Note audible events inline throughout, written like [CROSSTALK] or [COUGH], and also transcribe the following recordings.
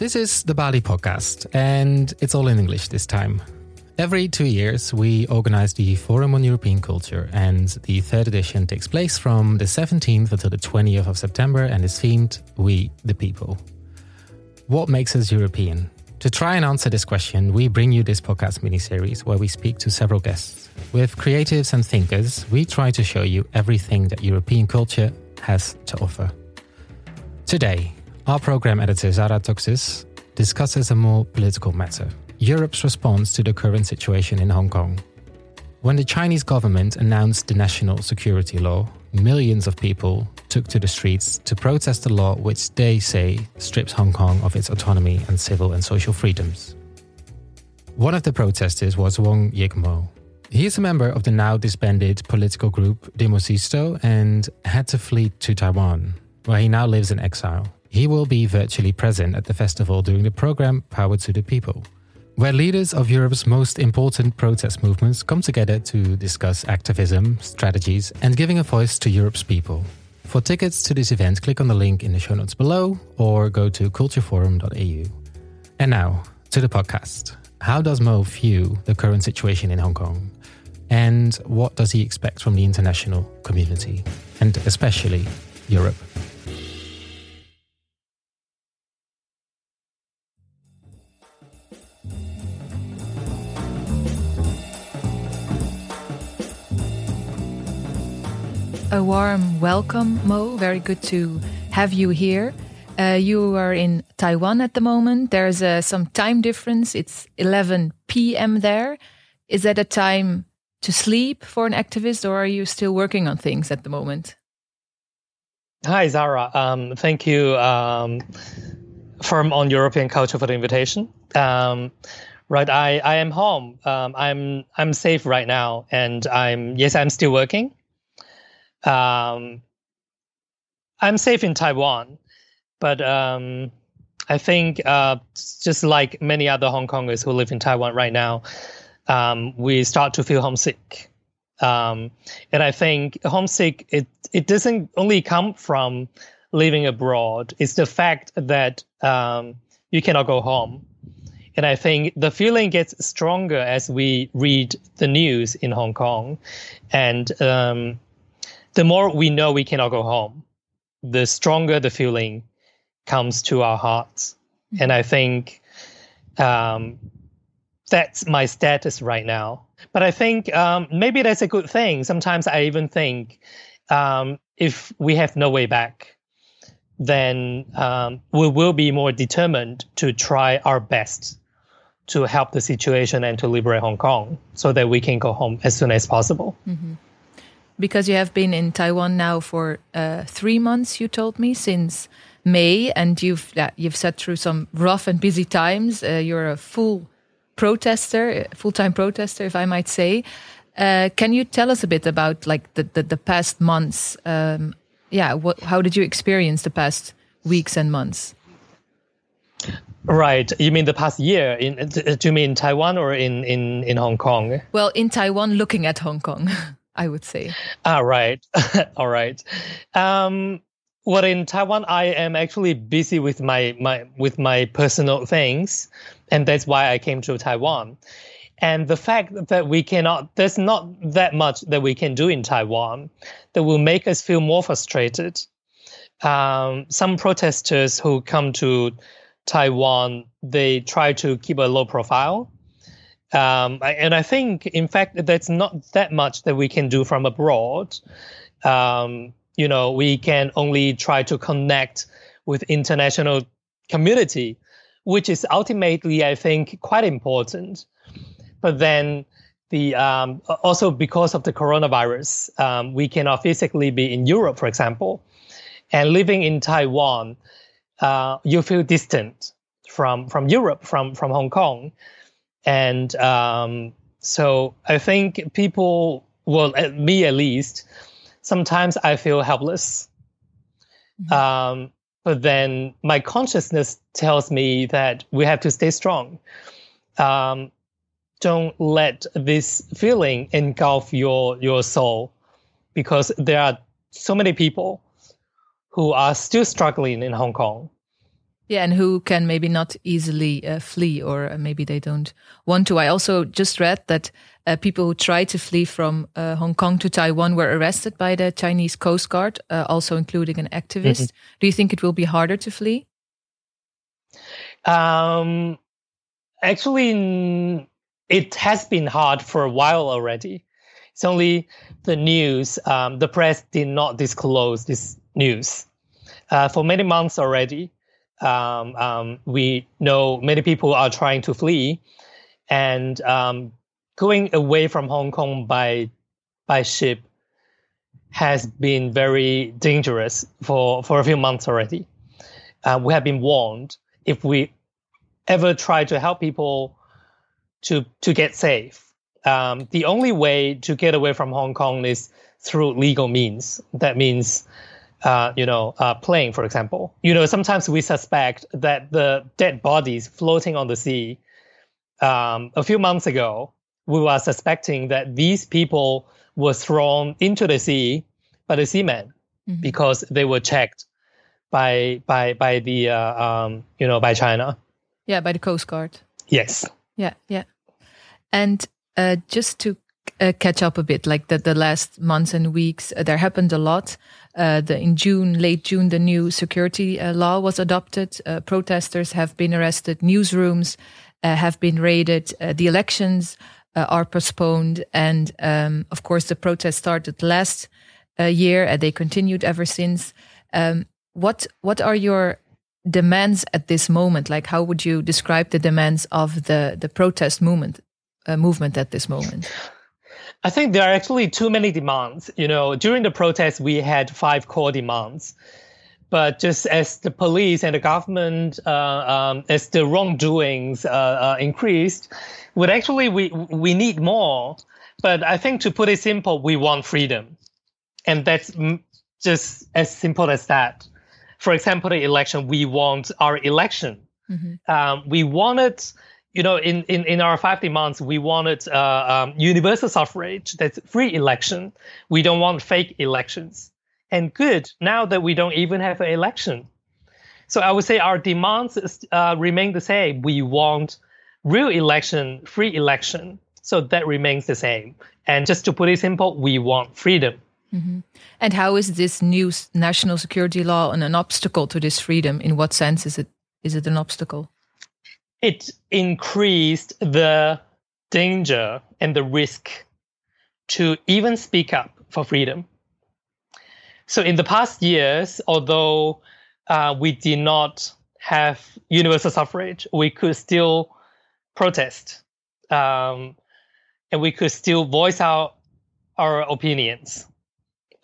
This is the Balie podcast, and it's all in English this time. Every two years, we organize the Forum on European Culture, and the third edition takes place from the 17th until the 20th of September and is themed We the People. What makes us European? To try and answer this question, we bring you this podcast mini series where we speak to several guests. With creatives and thinkers, we try to show you everything that European culture has to offer. Today, our program editor Zara Toxis discusses a more political matter Europe's response to the current situation in Hong Kong. When the Chinese government announced the national security law, millions of people took to the streets to protest the law which they say strips Hong Kong of its autonomy and civil and social freedoms. One of the protesters was Wong Yik Mo. He is a member of the now disbanded political group Demosisto and had to flee to Taiwan, where he now lives in exile. He will be virtually present at the festival during the program Power to the People where leaders of Europe's most important protest movements come together to discuss activism, strategies, and giving a voice to Europe's people. For tickets to this event, click on the link in the show notes below or go to cultureforum.au. And now, to the podcast. How does Mo view the current situation in Hong Kong? And what does he expect from the international community, and especially Europe? A warm welcome, Mo. Very good to have you here. Uh, you are in Taiwan at the moment. There's uh, some time difference. It's 11 p.m. there. Is that a time to sleep for an activist, or are you still working on things at the moment? Hi, Zara. Um, thank you um, Forum on European Culture for the invitation. Um, right, I, I am home. Um, I'm I'm safe right now, and I'm yes, I'm still working. Um, I'm safe in Taiwan, but um, I think uh, just like many other Hong Kongers who live in Taiwan right now, um, we start to feel homesick. Um, and I think homesick it it doesn't only come from living abroad. It's the fact that um, you cannot go home. And I think the feeling gets stronger as we read the news in Hong Kong, and um, the more we know we cannot go home, the stronger the feeling comes to our hearts. Mm-hmm. And I think um, that's my status right now. But I think um, maybe that's a good thing. Sometimes I even think um, if we have no way back, then um, we will be more determined to try our best to help the situation and to liberate Hong Kong so that we can go home as soon as possible. Mm-hmm because you have been in Taiwan now for uh, three months. You told me since May, and you've yeah, you've sat through some rough and busy times. Uh, you're a full protester, full time protester, if I might say. Uh, can you tell us a bit about like the the, the past months? Um, yeah, what, how did you experience the past weeks and months? Right. You mean the past year? In do you mean Taiwan or in in in Hong Kong? Well, in Taiwan, looking at Hong Kong. [LAUGHS] I would say. All right. [LAUGHS] All right. Um, well, in Taiwan, I am actually busy with my, my with my personal things, and that's why I came to Taiwan. And the fact that we cannot, there's not that much that we can do in Taiwan that will make us feel more frustrated. Um, some protesters who come to Taiwan, they try to keep a low profile um, and I think, in fact, that's not that much that we can do from abroad. Um, you know, we can only try to connect with international community, which is ultimately, I think, quite important. But then the um, also because of the coronavirus, um, we cannot physically be in Europe, for example, and living in Taiwan, uh, you feel distant from from Europe, from from Hong Kong. And um, so I think people, well, at me at least, sometimes I feel helpless. Mm-hmm. Um, but then my consciousness tells me that we have to stay strong. Um, don't let this feeling engulf your your soul, because there are so many people who are still struggling in Hong Kong, Yeah, and who can maybe not easily uh, flee, or uh, maybe they don't want to. I also just read that uh, people who tried to flee from uh, Hong Kong to Taiwan were arrested by the Chinese Coast Guard, uh, also including an activist. Mm-hmm. Do you think it will be harder to flee? Um, actually, it has been hard for a while already. It's only the news, um, the press did not disclose this news uh, for many months already. Um, um, we know many people are trying to flee, and um, going away from Hong Kong by by ship has been very dangerous for, for a few months already. Uh, we have been warned if we ever try to help people to to get safe, um, the only way to get away from Hong Kong is through legal means. That means, uh, you know, uh, plane, for example. You know, sometimes we suspect that the dead bodies floating on the sea. Um, a few months ago, we were suspecting that these people were thrown into the sea by the seamen mm-hmm. because they were checked by by by the uh, um, you know by China. Yeah, by the Coast Guard. Yes. Yeah, yeah. And uh, just to uh, catch up a bit, like the, the last months and weeks, uh, there happened a lot. Uh, the, in June, late June, the new security uh, law was adopted. Uh, protesters have been arrested. Newsrooms have been raided. the elections are postponed. And um, of course, the protests started last year and they continued ever since. Um, what what are your demands at this moment? Like, how would you describe the demands of the the protest movement uh, movement at this moment? I think there are actually too many demands. You know, during the protest, we had five core demands. But just as the police and the government, uh, um, as the wrongdoings uh, uh increased, would actually we we need more. But I think to put it simple, we want freedom, and that's just as simple as that for example, the election, we want our election. Mm-hmm. Um, we wanted, you know, in, in, in our five demands, we wanted uh, um, universal suffrage, that's free election. We don't want fake elections. And good, now that we don't even have an election. So I would say our demands uh, remain the same. We want real election, free election. So that remains the same. And just to put it simple, we want freedom. Mm-hmm. And how is this new national security law an, an obstacle to this freedom? In what sense is it is it an obstacle? It increased the danger and the risk to even speak up for freedom. So in the past years, although uh, we did not have universal suffrage, we could still protest, um, and we could still voice out our opinions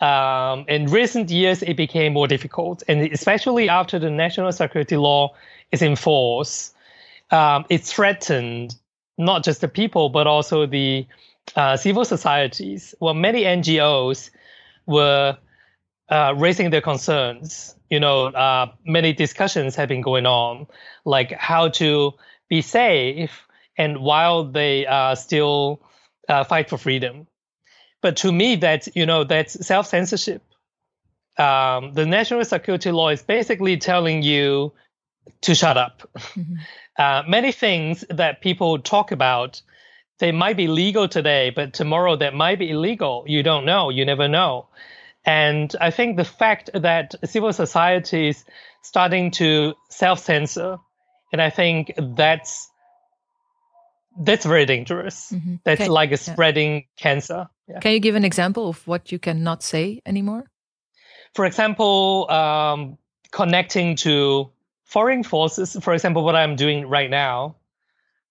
um, in recent years, it became more difficult, and especially after the national security law is in force, um, it threatened not just the people but also the uh, civil societies. Well, many NGOs were uh, raising their concerns. You know, uh, many discussions have been going on, like how to be safe and while they uh, still uh, fight for freedom. But to me, that's you know that's self censorship. Um, the national security law is basically telling you to shut up. Mm-hmm. Uh, many things that people talk about, they might be legal today, but tomorrow that might be illegal. You don't know. You never know. And I think the fact that civil society is starting to self censor, and I think that's that's very dangerous. Mm-hmm. That's okay. like a spreading yeah. cancer. Yeah. Can you give an example of what you cannot say anymore? For example, um, connecting to foreign forces, for example, what I'm doing right now,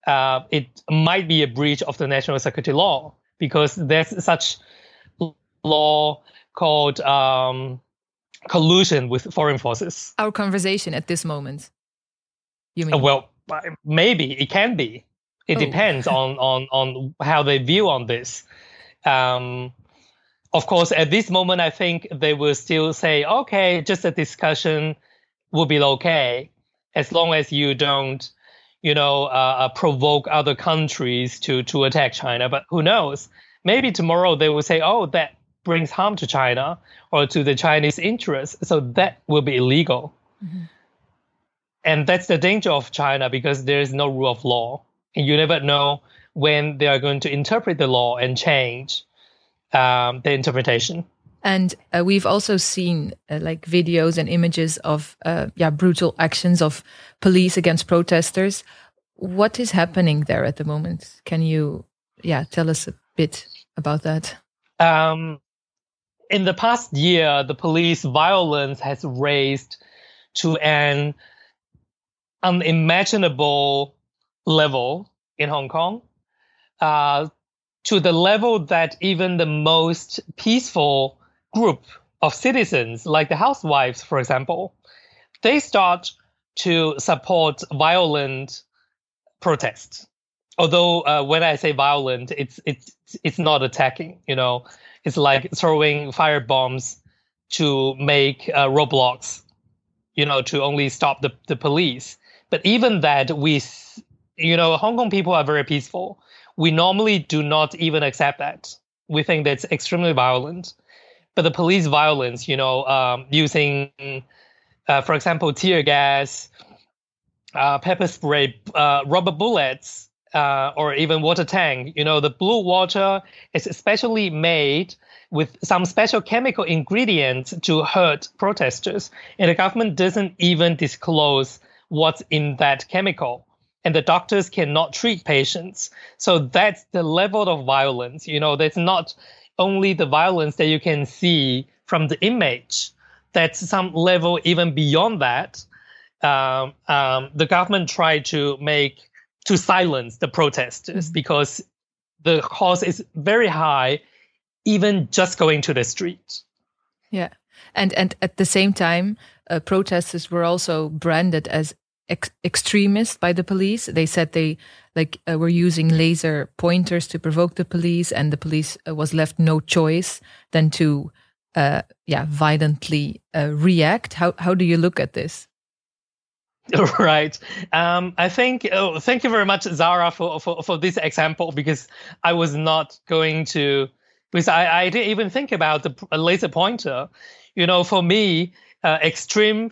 uh, it might be a breach of the national security law because there's such law called um, collusion with foreign forces. Our conversation at this moment. You mean? Uh, well, maybe it can be. It oh. depends on, [LAUGHS] on on how they view on this. Um, of course, at this moment, I think they will still say, okay, just a discussion will be okay, as long as you don't, you know, uh, uh, provoke other countries to to attack China. But who knows? Maybe tomorrow they will say, oh, that brings harm to China or to the Chinese interests, so that will be illegal. Mm-hmm. and that's the danger of China because there is no rule of law, and you never know when they are going to interpret the law and change um, the interpretation. And uh, we've also seen uh, like videos and images of uh, yeah brutal actions of police against protesters. What is happening there at the moment? Can you yeah tell us a bit about that? Um, in the past year, the police violence has raised to an unimaginable level in Hong Kong, uh, to the level that even the most peaceful group of citizens, like the housewives, for example, they start to support violent protests. Although uh, when I say violent, it's it's it's not attacking. You know, it's like throwing fire bombs to make uh, roadblocks. You know, to only stop the, the police. But even that, we, you know, Hong Kong people are very peaceful. We normally do not even accept that. We think that's extremely violent. But the police violence, you know, um, using, uh, for example, tear gas, uh, pepper spray, uh, rubber bullets, uh, or even water tank, you know, the blue water is especially made with some special chemical ingredients to hurt protesters. And the government doesn't even disclose what's in that chemical and the doctors cannot treat patients so that's the level of violence you know that's not only the violence that you can see from the image. That's some level even beyond that. Um, um, the government tried to make to silence the protesters mm-hmm. because the cost is very high even just going to the street. Yeah. And and at the same time uh, protesters were also branded as ex- extremists by the police. They said they like uh, were using laser pointers to provoke the police, and the police uh, was left no choice than to uh, yeah violently uh, react. How how do you look at this? [LAUGHS] Right. Um, I think. Oh, thank you very much, Zara, for, for for this example because I was not going to because I, I didn't even think about the laser pointer. You know, for me, uh, extreme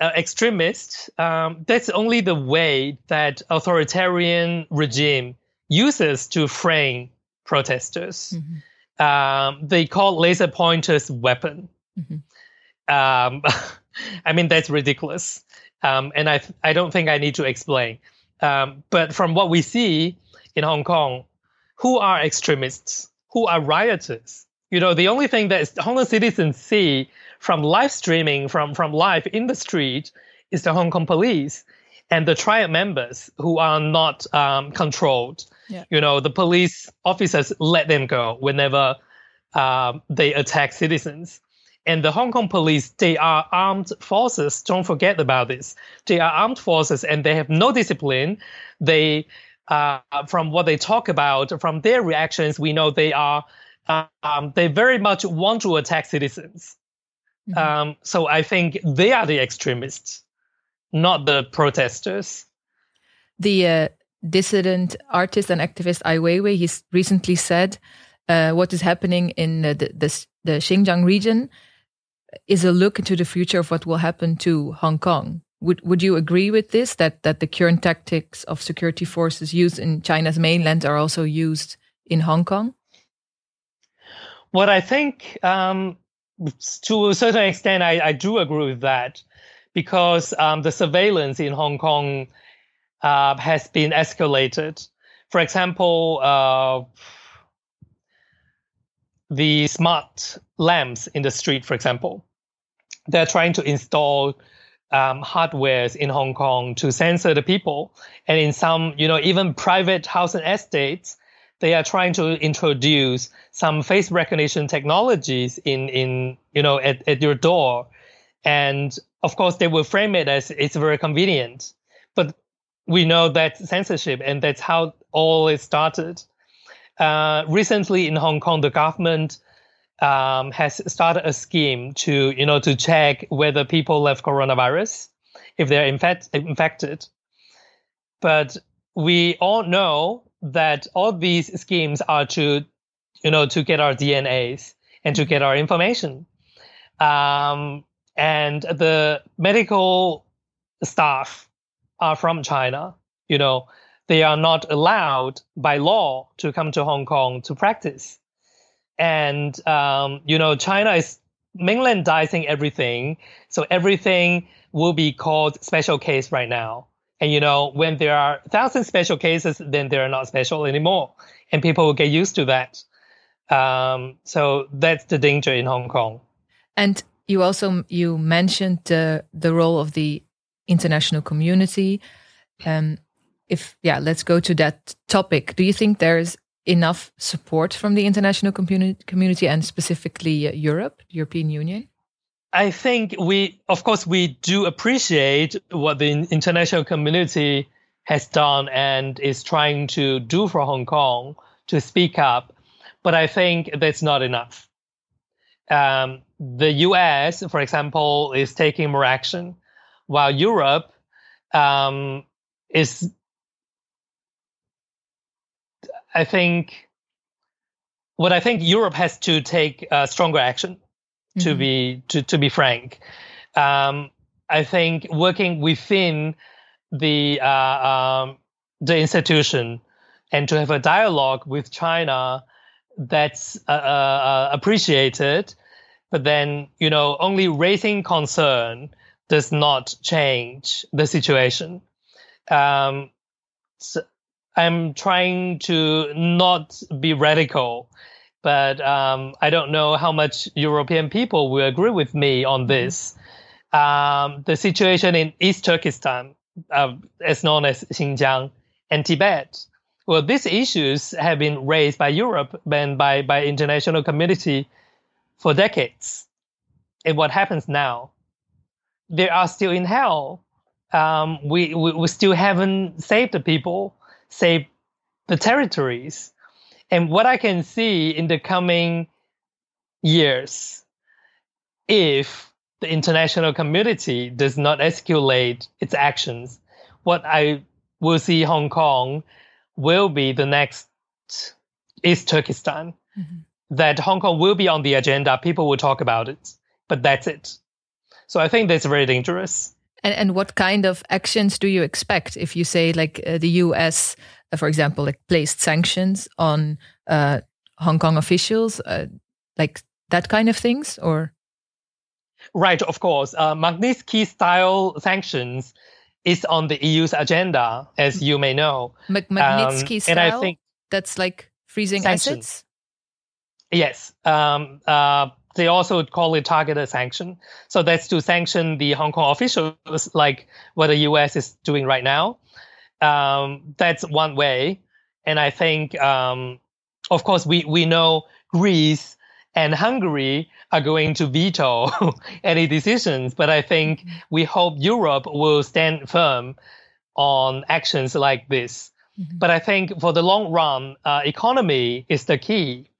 uh, extremists, um, that's only the way that authoritarian regime uses to frame protesters. Mm-hmm. Um, they call laser pointers weapon. Mm-hmm. Um, [LAUGHS] I mean, that's ridiculous. Um, and I, I don't think I need to explain. Um, but from what we see in Hong Kong, who are extremists? Who are rioters? You know, the only thing that Hong Kong citizens see from live streaming from from live in the street is the Hong Kong police and the triad members who are not um, controlled. Yeah. You know, the police officers let them go whenever um, they attack citizens. And the Hong Kong police, they are armed forces. Don't forget about this. They are armed forces and they have no discipline. They, uh, from what they talk about, from their reactions, we know they are, um, they very much want to attack citizens. Mm-hmm. Um, so I think they are the extremists, not the protesters. The uh, dissident artist and activist Ai Weiwei, he's recently said uh, what is happening in the, the, the Xinjiang region is a look into the future of what will happen to Hong Kong. Would would you agree with this? That that the current tactics of security forces used in China's mainland are also used in Hong Kong? What I think um, to a certain extent, I, I do agree with that because um, the surveillance in Hong Kong uh, has been escalated. For example, uh, the smart lamps in the street, for example, they're trying to install um, hardwares in Hong Kong to censor the people. And in some, you know, even private housing estates, they are trying to introduce some face recognition technologies in in you know at, at your door. And of course they will frame it as it's very convenient. But we know that censorship and that's how all it started. Uh, recently in hong kong the government um, has started a scheme to you know to check whether people have coronavirus if they're infect- infected. But we all know that all these schemes are to, you know, to get our DNAs and to get our information. Um, and the medical staff are from China. You know, they are not allowed by law to come to Hong Kong to practice. And, um, you know, China is mainlandizing everything. So everything will be called special case right now. And, you know, when there are thousand special cases, then they're not special anymore. And people will get used to that. Um, so that's the danger in Hong Kong. And you also you mentioned the the role of the international community. Um, if yeah, let's go to that topic. Do you think there's enough support from the international community, community and specifically uh, Europe, European Union? I think we, of course, we do appreciate what the international community has done and is trying to do for Hong Kong to speak up, but I think that's not enough. Um, the US, for example, is taking more action, while Europe um, is I think what I think Europe has to take uh, stronger action. Mm-hmm. To be to, to be frank, um, I think working within the uh, um, the institution and to have a dialogue with China that's uh, uh, uh appreciated, but then you know only raising concern does not change the situation. Um, so I'm trying to not be radical, but um, I don't know how much European people will agree with me on mm-hmm. this. Um, the situation in East Turkestan, uh, as known as Xinjiang, and Tibet. Well, these issues have been raised by Europe and by, by international community for decades. And what happens now? They are still in hell. Um, we, we, we still haven't saved the people saved the territories. And what I can see in the coming years, if the international community does not escalate its actions, what I will see Hong Kong will be the next East Turkestan. Mm-hmm. That Hong Kong will be on the agenda. People will talk about it, but that's it. So I think that's very dangerous. And, and what kind of actions do you expect if you say, like uh, the US, for example, like placed sanctions on uh, Hong Kong officials, uh, like that kind of things, or? Right, of course. Uh, Magnitsky style sanctions is on the EU's agenda, as you may know. Mag- Magnitsky um, style. And I think that's like freezing sanctions. assets. Yes. Um, uh, they also call it targeted sanction. So that's to sanction the Hong Kong officials, like what the US is doing right now. Um, that's one way. And I think, um, of course, we, we know Greece and Hungary are going to veto [LAUGHS] any decisions, but I think mm-hmm. we hope Europe will stand firm on actions like this. Mm-hmm. But I think for the long run, uh, economy is the key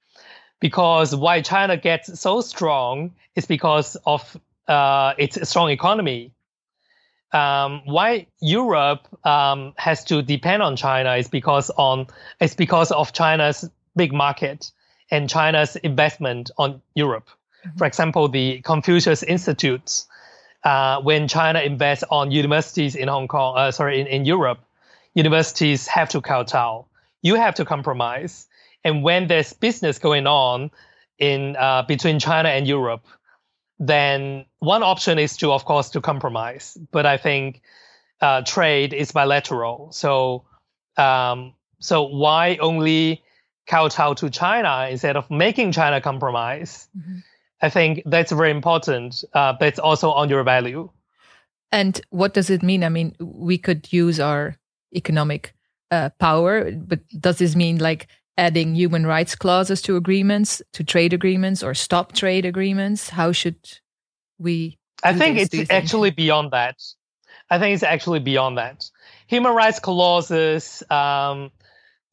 because why China gets so strong is because of uh, its strong economy. Um, why Europe um, has to depend on China is because on it's because of China's big market and China's investment on Europe. Mm-hmm. For example, the Confucius Institutes, uh, when China invests on universities in Hong Kong, uh, sorry, in, in Europe, universities have to kowtow. You have to compromise. And when there's business going on in uh, between China and Europe, then one option is to, of course, to compromise. But I think uh, trade is bilateral. So, um, so why only kowtow to China instead of making China compromise? Mm-hmm. I think that's very important. Uh, but it's also on your value. And what does it mean? I mean, we could use our economic uh, power, but does this mean like adding human rights clauses to agreements, to trade agreements, or stop trade agreements? How should we? I think this, it's actually beyond that. I think it's actually beyond that. Human rights clauses um,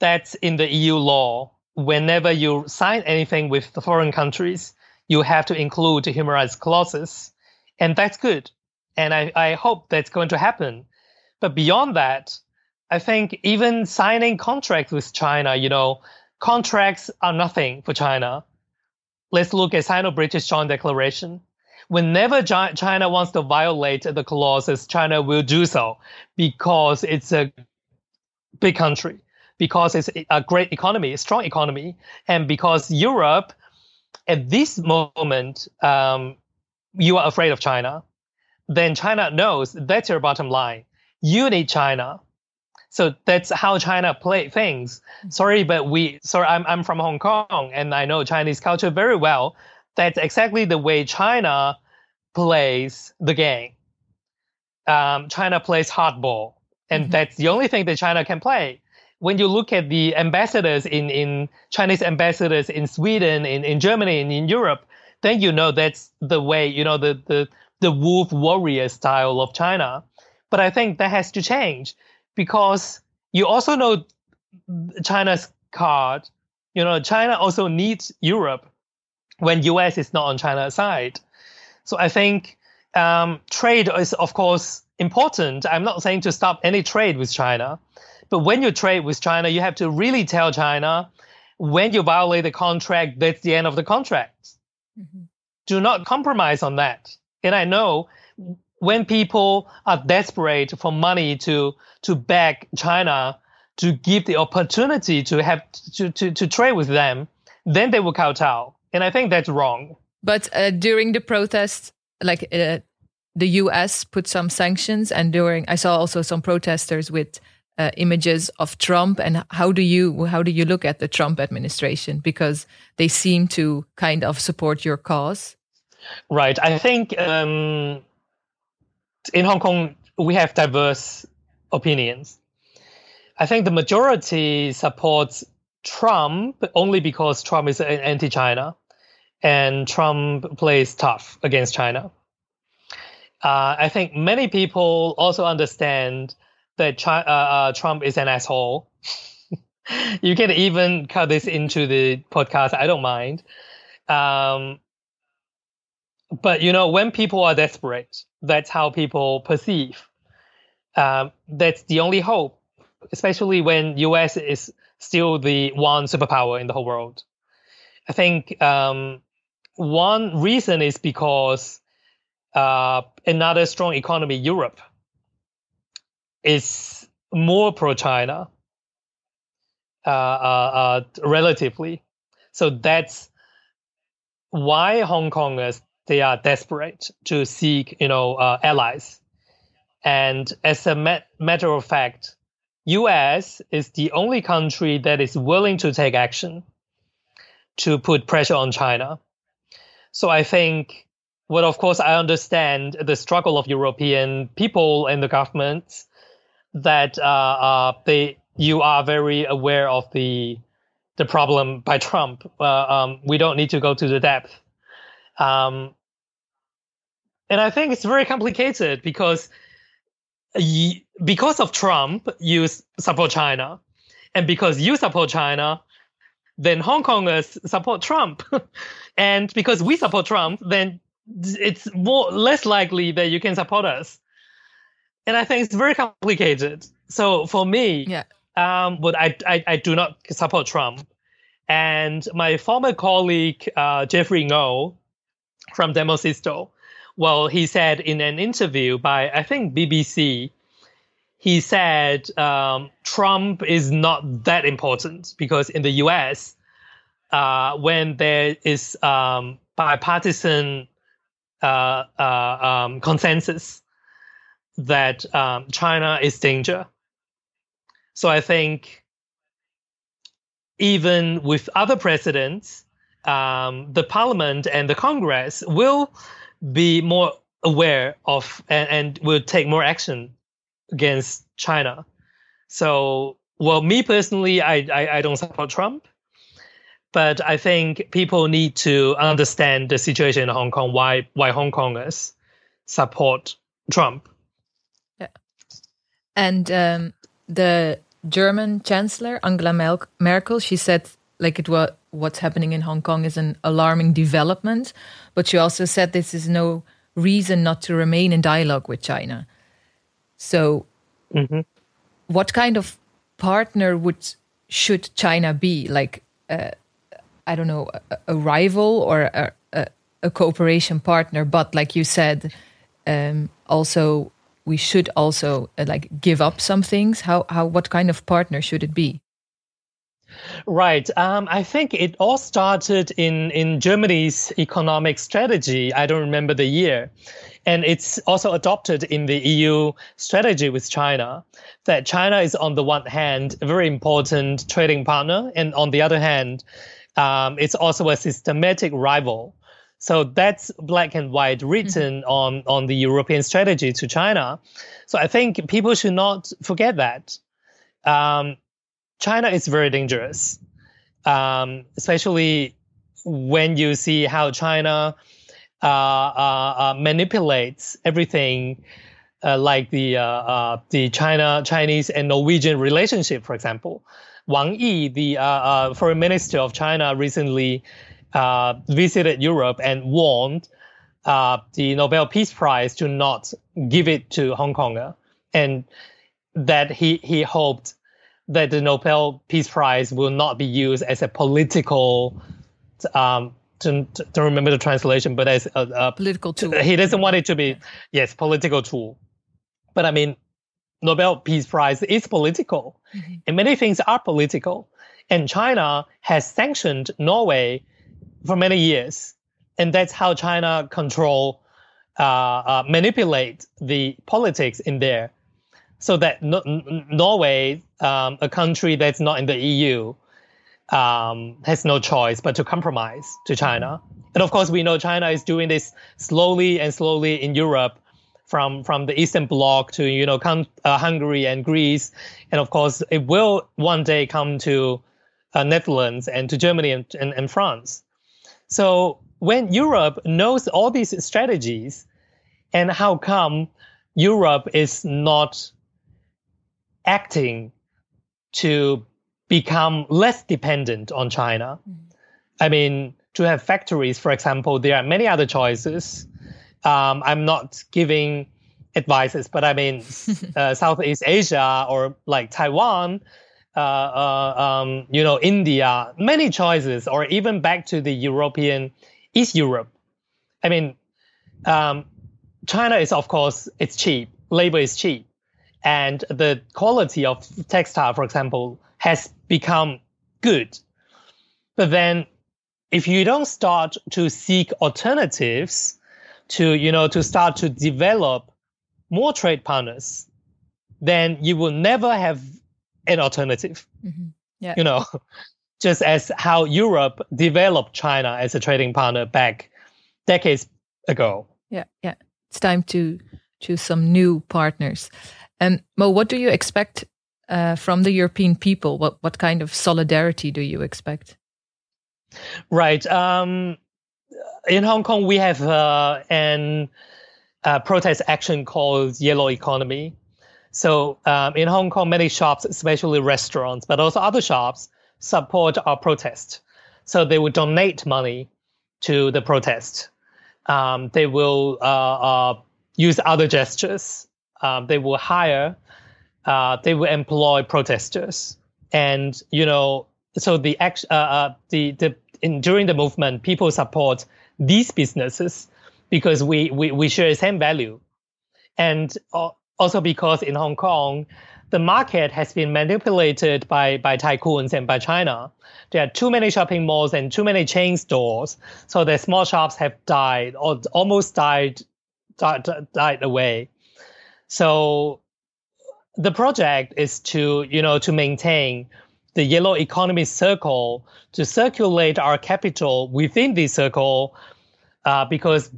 that's in the EU law. Whenever you sign anything with the foreign countries, you have to include human rights clauses, and that's good. And I, I hope that's going to happen. But beyond that, I think even signing contracts with China, you know, contracts are nothing for China. Let's look at Sino-British Joint Declaration. whenever China wants to violate the clauses, China will do so because it's a big country, because it's a great economy, a strong economy, and because Europe, at this moment, um, you are afraid of China. Then China knows that's your bottom line. You need China. So that's how China play things. Sorry, but we sorry, I'm I'm from Hong Kong and I know Chinese culture very well that's exactly the way China plays the game. Um, China plays hardball, and mm-hmm. that's the only thing that China can play. When you look at the ambassadors in, in Chinese ambassadors in Sweden, in, in Germany, and in Europe, then you know that's the way, you know, the, the, the wolf warrior style of China. But I think that has to change because you also know China's card. You know, China also needs Europe when US is not on China's side. So I think um, trade is of course important. I'm not saying to stop any trade with China, but when you trade with China, you have to really tell China when you violate the contract, that's the end of the contract. Mm-hmm. Do not compromise on that. And I know when people are desperate for money to to beg China to give the opportunity to have to, to, to trade with them, then they will kowtow. And I think that's wrong. But uh, during the protests, like uh, the US put some sanctions, and during I saw also some protesters with uh, images of Trump. And how do you how do you look at the Trump administration because they seem to kind of support your cause? Right. I think um, in Hong Kong we have diverse opinions. I think the majority supports Trump only because Trump is anti-China, and Trump plays tough against China. Uh, I think many people also understand that uh, uh, Trump is an asshole. [LAUGHS] you can even cut this into the podcast. I don't mind. Um, but you know, when people are desperate, that's how people perceive. Um, that's the only hope, especially when U.S. is still the one superpower in the whole world. I think um, one reason is because uh, another strong economy, Europe, is more pro-China, uh, uh, uh, relatively. So that's why Hong Kongers they are desperate to seek, you know, uh, allies. And as a matter of fact, US is the only country that is willing to take action to put pressure on China. So I think, well, of course, I understand the struggle of European people and the governments that uh, uh, they you are very aware of the the problem by Trump. Uh, um, we don't need to go to the depth. Um, and I think it's very complicated because because of Trump, you support China, and because you support China, then Hong Kongers support Trump, [LAUGHS] and because we support Trump, then it's more less likely that you can support us. And I think it's very complicated. So for me, yeah. um, but I, I, I do not support Trump. And my former colleague uh, Jeffrey Ngo from Demosisto, well, he said in an interview by, I think, BBC, he said um, Trump is not that important because in the US, uh, when there is um, bipartisan uh, uh, um, consensus that um, China is danger. So I think even with other presidents, um, the parliament and the Congress will be more aware of and, and will take more action against China. So, well, me personally, I, I, I don't support Trump, but I think people need to understand the situation in Hong Kong. Why why Hong Kongers support Trump? Yeah, and um, the German Chancellor Angela Merkel, she said like it was what's happening in Hong Kong is an alarming development, but she also said this is no reason not to remain in dialogue with China. So, mm-hmm. what kind of partner would should China be? Like, uh, I don't know, a, a rival or a, a, a cooperation partner, but like you said, um, also we should also uh, like give up some things. How how what kind of partner should it be? Right. Um, I think it all started in, in Germany's economic strategy. I don't remember the year. And it's also adopted in the EU strategy with China that China is, on the one hand, a very important trading partner. And on the other hand, um, it's also a systematic rival. So that's black and white written mm-hmm. on, on the European strategy to China. So I think people should not forget that. Um, China is very dangerous, um, especially when you see how China uh, uh, uh, manipulates everything, uh, like the uh, uh, the China Chinese and Norwegian relationship, for example. Wang Yi, the foreign minister of China, recently visited Europe and warned the Nobel Peace Prize to not give it to Hong Kong, and that he he hoped that the Nobel Peace Prize will not be used as a political, um, to, to remember the translation, but as a, a political tool. He doesn't want it to be, yes, political tool. But I mean, Nobel Peace Prize is political, mm-hmm. and many things are political. And China has sanctioned Norway for many years, and that's how China control, uh, uh, manipulate the politics in there so that no, Norway, um, a country that's not in the EU, um, has no choice but to compromise to China. And of course, we know China is doing this slowly and slowly in Europe, from from the Eastern Bloc to you know uh, Hungary and Greece, and of course, it will one day come to uh, Netherlands and to Germany and, and, and France. So when Europe knows all these strategies, and how come Europe is not acting to become less dependent on China. Mm. I mean, to have factories, for example, there are many other choices. Um, I'm not giving advices, but I mean, [LAUGHS] uh, Southeast Asia or like Taiwan, uh, uh, um, you know, India, many choices, or even back to the European East Europe. I mean, um, China is of course it's cheap, labor is cheap, and the quality of textile, for example, has become good. But then if you don't start to seek alternatives to, you know, to start to develop more trade partners, then you will never have an alternative. Mm-hmm. Yeah. You know, [LAUGHS] just as how Europe developed China as a trading partner back decades ago. Yeah, yeah. It's time to choose some new partners. And Mo, what do you expect uh, from the European people? What what kind of solidarity do you expect? Right. Um, in Hong Kong, we have uh, an uh, protest action called Yellow Economy. So um, in Hong Kong, many shops, especially restaurants, but also other shops, support our protest. So they will donate money to the protest. Um, they will uh, uh, use other gestures um, they will hire, uh, they will employ protesters, and you know, so the uh, uh, the the in, during the movement, people support these businesses because we we, we share the same value, and also because in Hong Kong, the market has been manipulated by by tycoons and by China. There are too many shopping malls and too many chain stores, so the small shops have died or almost died died, died away. So the project is to, you know, to maintain the yellow economy circle to circulate our capital within the circle uh, because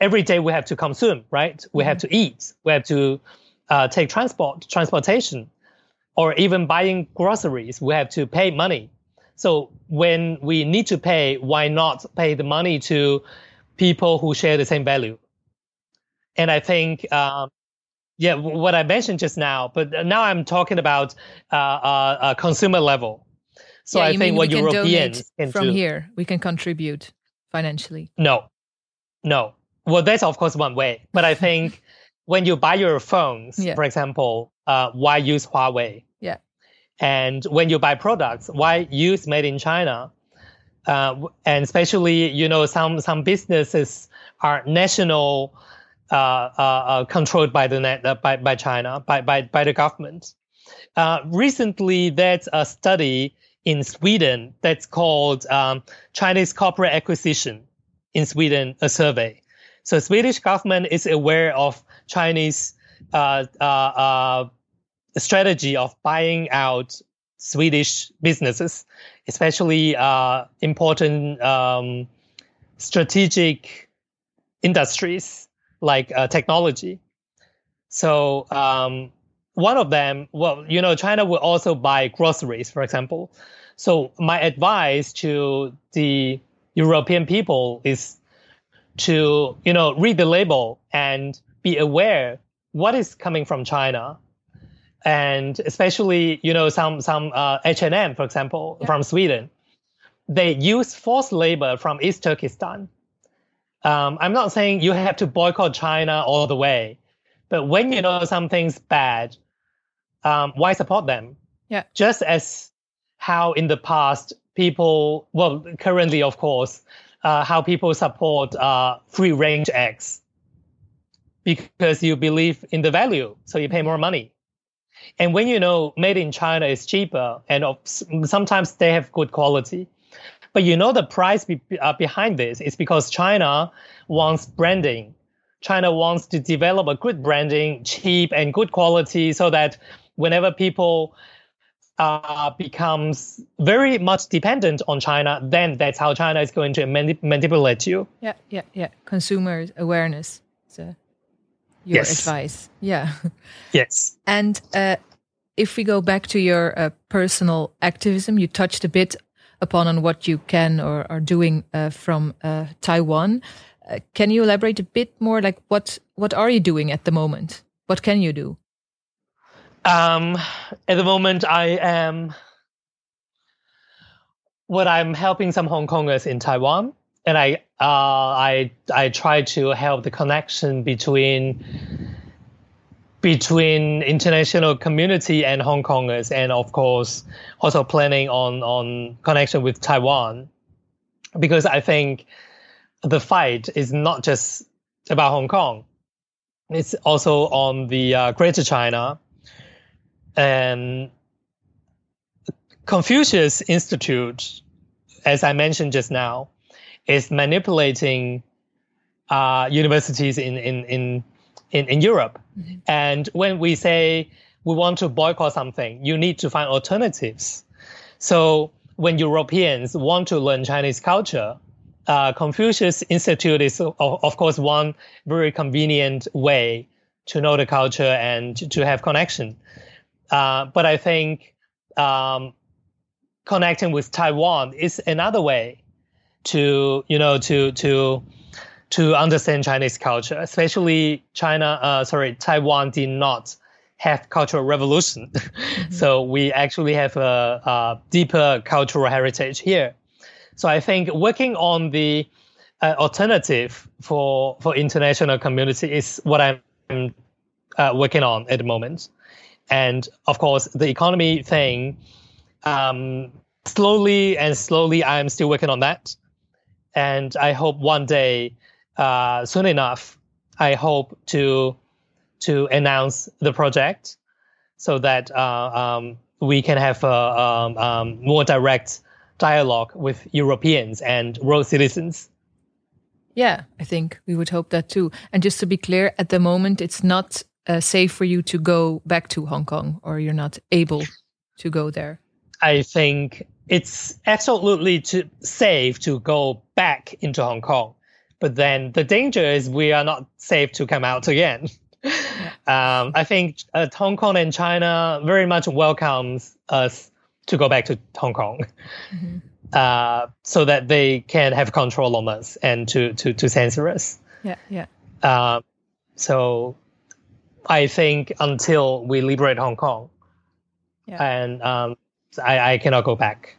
every day we have to consume, right? We have mm-hmm. to eat, we have to uh, take transport, transportation, or even buying groceries, we have to pay money. So when we need to pay, why not pay the money to people who share the same value? And I think um, yeah, what I mentioned just now, but now I'm talking about uh, uh, uh consumer level. So yeah, I think what Europeans can from do, here we can contribute financially. No, no. Well, that's of course one way, but I [LAUGHS] think when you buy your phones, yeah. for example, uh, why use Huawei? Yeah. And when you buy products, why use made in China? uh, and especially you know some some businesses are national controlled by the net, uh, by by China by by by the government. Uh, recently, there's a study in Sweden that's called um, Chinese corporate acquisition in Sweden, a survey. So Swedish government is aware of Chinese strategy of buying out Swedish businesses, especially uh, important um, strategic industries like uh, technology. So um, one of them, well, you know, China will also buy groceries, for example. So my advice to the European people is to, you know, read the label and be aware what is coming from China and especially you know some some uh, H&M for example yeah. from Sweden, they use forced labor from East Turkestan. Um, I'm not saying you have to boycott China all the way, but when you know something's bad, um, why support them? Yeah. Just as how in the past people, well, currently of course, uh, how people support uh, free range eggs because you believe in the value, so you pay more money. And when you know made in China is cheaper and sometimes they have good quality, but you know the price be, uh, behind this is because China wants branding. China wants to develop a good branding, cheap and good quality, so that whenever people uh, becomes very much dependent on China, then that's how China is going to manip- manipulate you. Yeah, yeah, yeah. Consumer awareness. So your yes. advice. Yeah. [LAUGHS] Yes. And uh, if we go back to your uh, personal activism, you touched a bit upon on what you can or are doing uh, from uh, Taiwan. Uh, can you elaborate a bit more? Like, what what are you doing at the moment? What can you do? Um, at the moment, I am. What I'm helping some Hong Kongers in Taiwan and I uh, I I try to help the connection between between international community and Hong Kongers, and of course also planning on on connection with Taiwan, because I think the fight is not just about Hong Kong; it's also on the uh, Greater China, and Confucius Institute, as I mentioned just now, is manipulating uh, universities in, in, in, in, in Europe. Mm-hmm. And when we say we want to boycott something, you need to find alternatives. So when Europeans want to learn Chinese culture, uh, Confucius Institute is, of, of, course, one very convenient way to know the culture and to have connection. Uh, but I think um, connecting with Taiwan is another way to you know to to to understand Chinese culture, especially China. Uh, sorry, Taiwan did not have cultural revolution, [LAUGHS] mm-hmm. so we actually have a, a, deeper cultural heritage here. So I think working on the uh, alternative for for international community is what I'm uh, working on at the moment, and of course the economy thing. Um, slowly and slowly, I'm still working on that and I hope one day, uh, soon enough, I hope to to announce the project so that uh, um, we can have a um, um, more direct dialogue with Europeans and world citizens. Yeah, I think we would hope that too. And just to be clear, at the moment, it's not uh, safe for you to go back to Hong Kong, or you're not able to go there. I think it's absolutely to, safe to go back into Hong Kong. But then the danger is we are not safe to come out again. [LAUGHS] um, I think uh, Hong Kong and China very much welcomes us to go back to Hong Kong. Mm-hmm. Uh, so that they can have control on us and to, to, to censor us. Yeah, yeah. Uh, so I think until we liberate Hong Kong, yeah. and um, I, I cannot go back.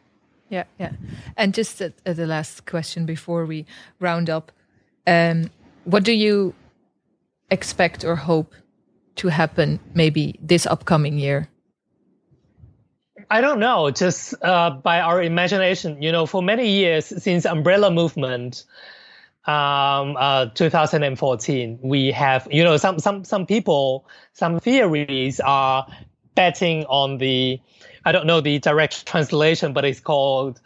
Yeah, yeah. And just uh, the last question before we round up, um, what do you expect or hope to happen maybe this upcoming year? I don't know, just uh, by our imagination. You know, for many years since umbrella movement, um, uh, 2014, we have you know some some some people, some theories are betting on the I don't know the direct translation, but it's called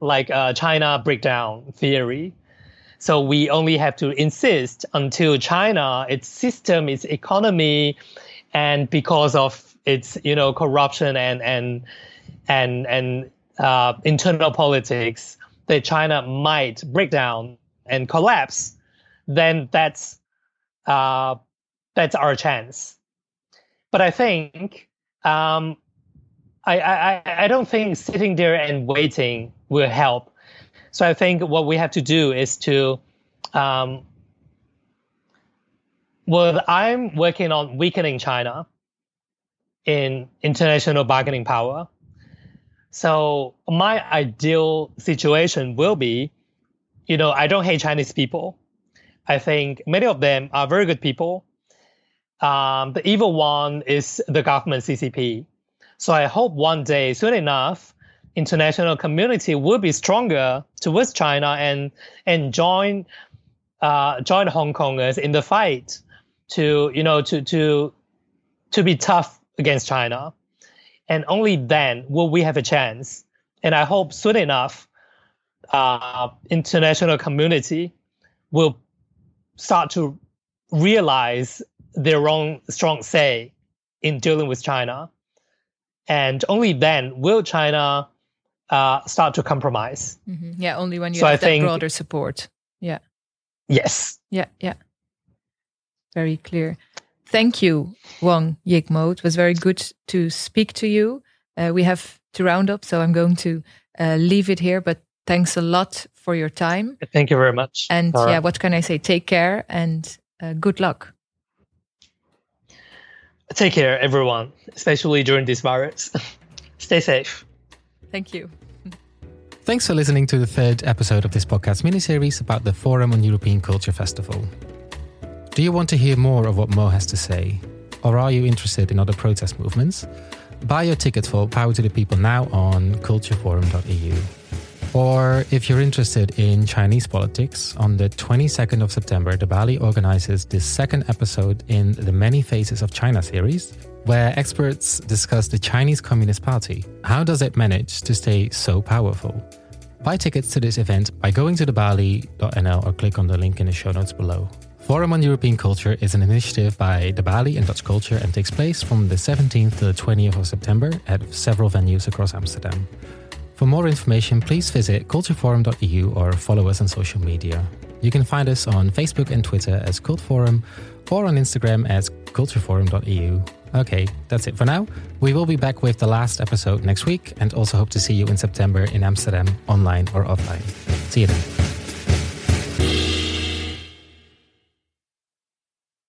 like uh, China breakdown theory. So we only have to insist until China, its system, its economy, and because of its you know corruption and and and and uh, internal politics, that China might break down and collapse, then that's uh, that's our chance. But I think um, I, I I don't think sitting there and waiting will help. So I think what we have to do is to um, well, I'm working on weakening China in international bargaining power. So my ideal situation will be, you know, I don't hate Chinese people. I think many of them are very good people. Um, the evil one is the government CCP. So I hope one day, soon enough, international community will be stronger towards China and and join uh, join Hong Kongers in the fight to you know to to to be tough against China, and only then will we have a chance. And I hope soon enough, uh, international community will start to realize their own strong say in dealing with China, and only then will China uh, start to compromise. Mm-hmm. Yeah, only when you so have I that think, broader support. Yeah. Yes. Yeah, yeah. Very clear. Thank you, Wong Yik-mo. It was very good to speak to you. Uh, we have to round up, so I'm going to uh, leave it here. But thanks a lot for your time. Thank you very much. And yeah, what can I say? Take care and uh, good luck. Take care, everyone, especially during this virus. [LAUGHS] Stay safe. Thank you. Thanks for listening to the third episode of this podcast miniseries about the Forum on European Culture Festival. Do you want to hear more of what Mo has to say? Or are you interested in other protest movements? Buy your ticket for Power to the People now on cultureforum.eu. Or if you're interested in Chinese politics, on the 22nd of September, the Balie organizes the second episode in the Many Faces of China series, where experts discuss the Chinese Communist Party. How does it manage to stay so powerful? Buy tickets to this event by going to thebali.nl or click on the link in the show notes below. Forum on European Culture is an initiative by the Balie and Dutch Culture and takes place from the 17th to the 20th of September at several venues across Amsterdam. For more information, please visit cultureforum.eu or follow us on social media. You can find us on Facebook and Twitter as Cultforum or on Instagram as cultureforum.eu. Okay, that's it for now. We will be back with the last episode next week and also hope to see you in September in Amsterdam, online or offline. See you then.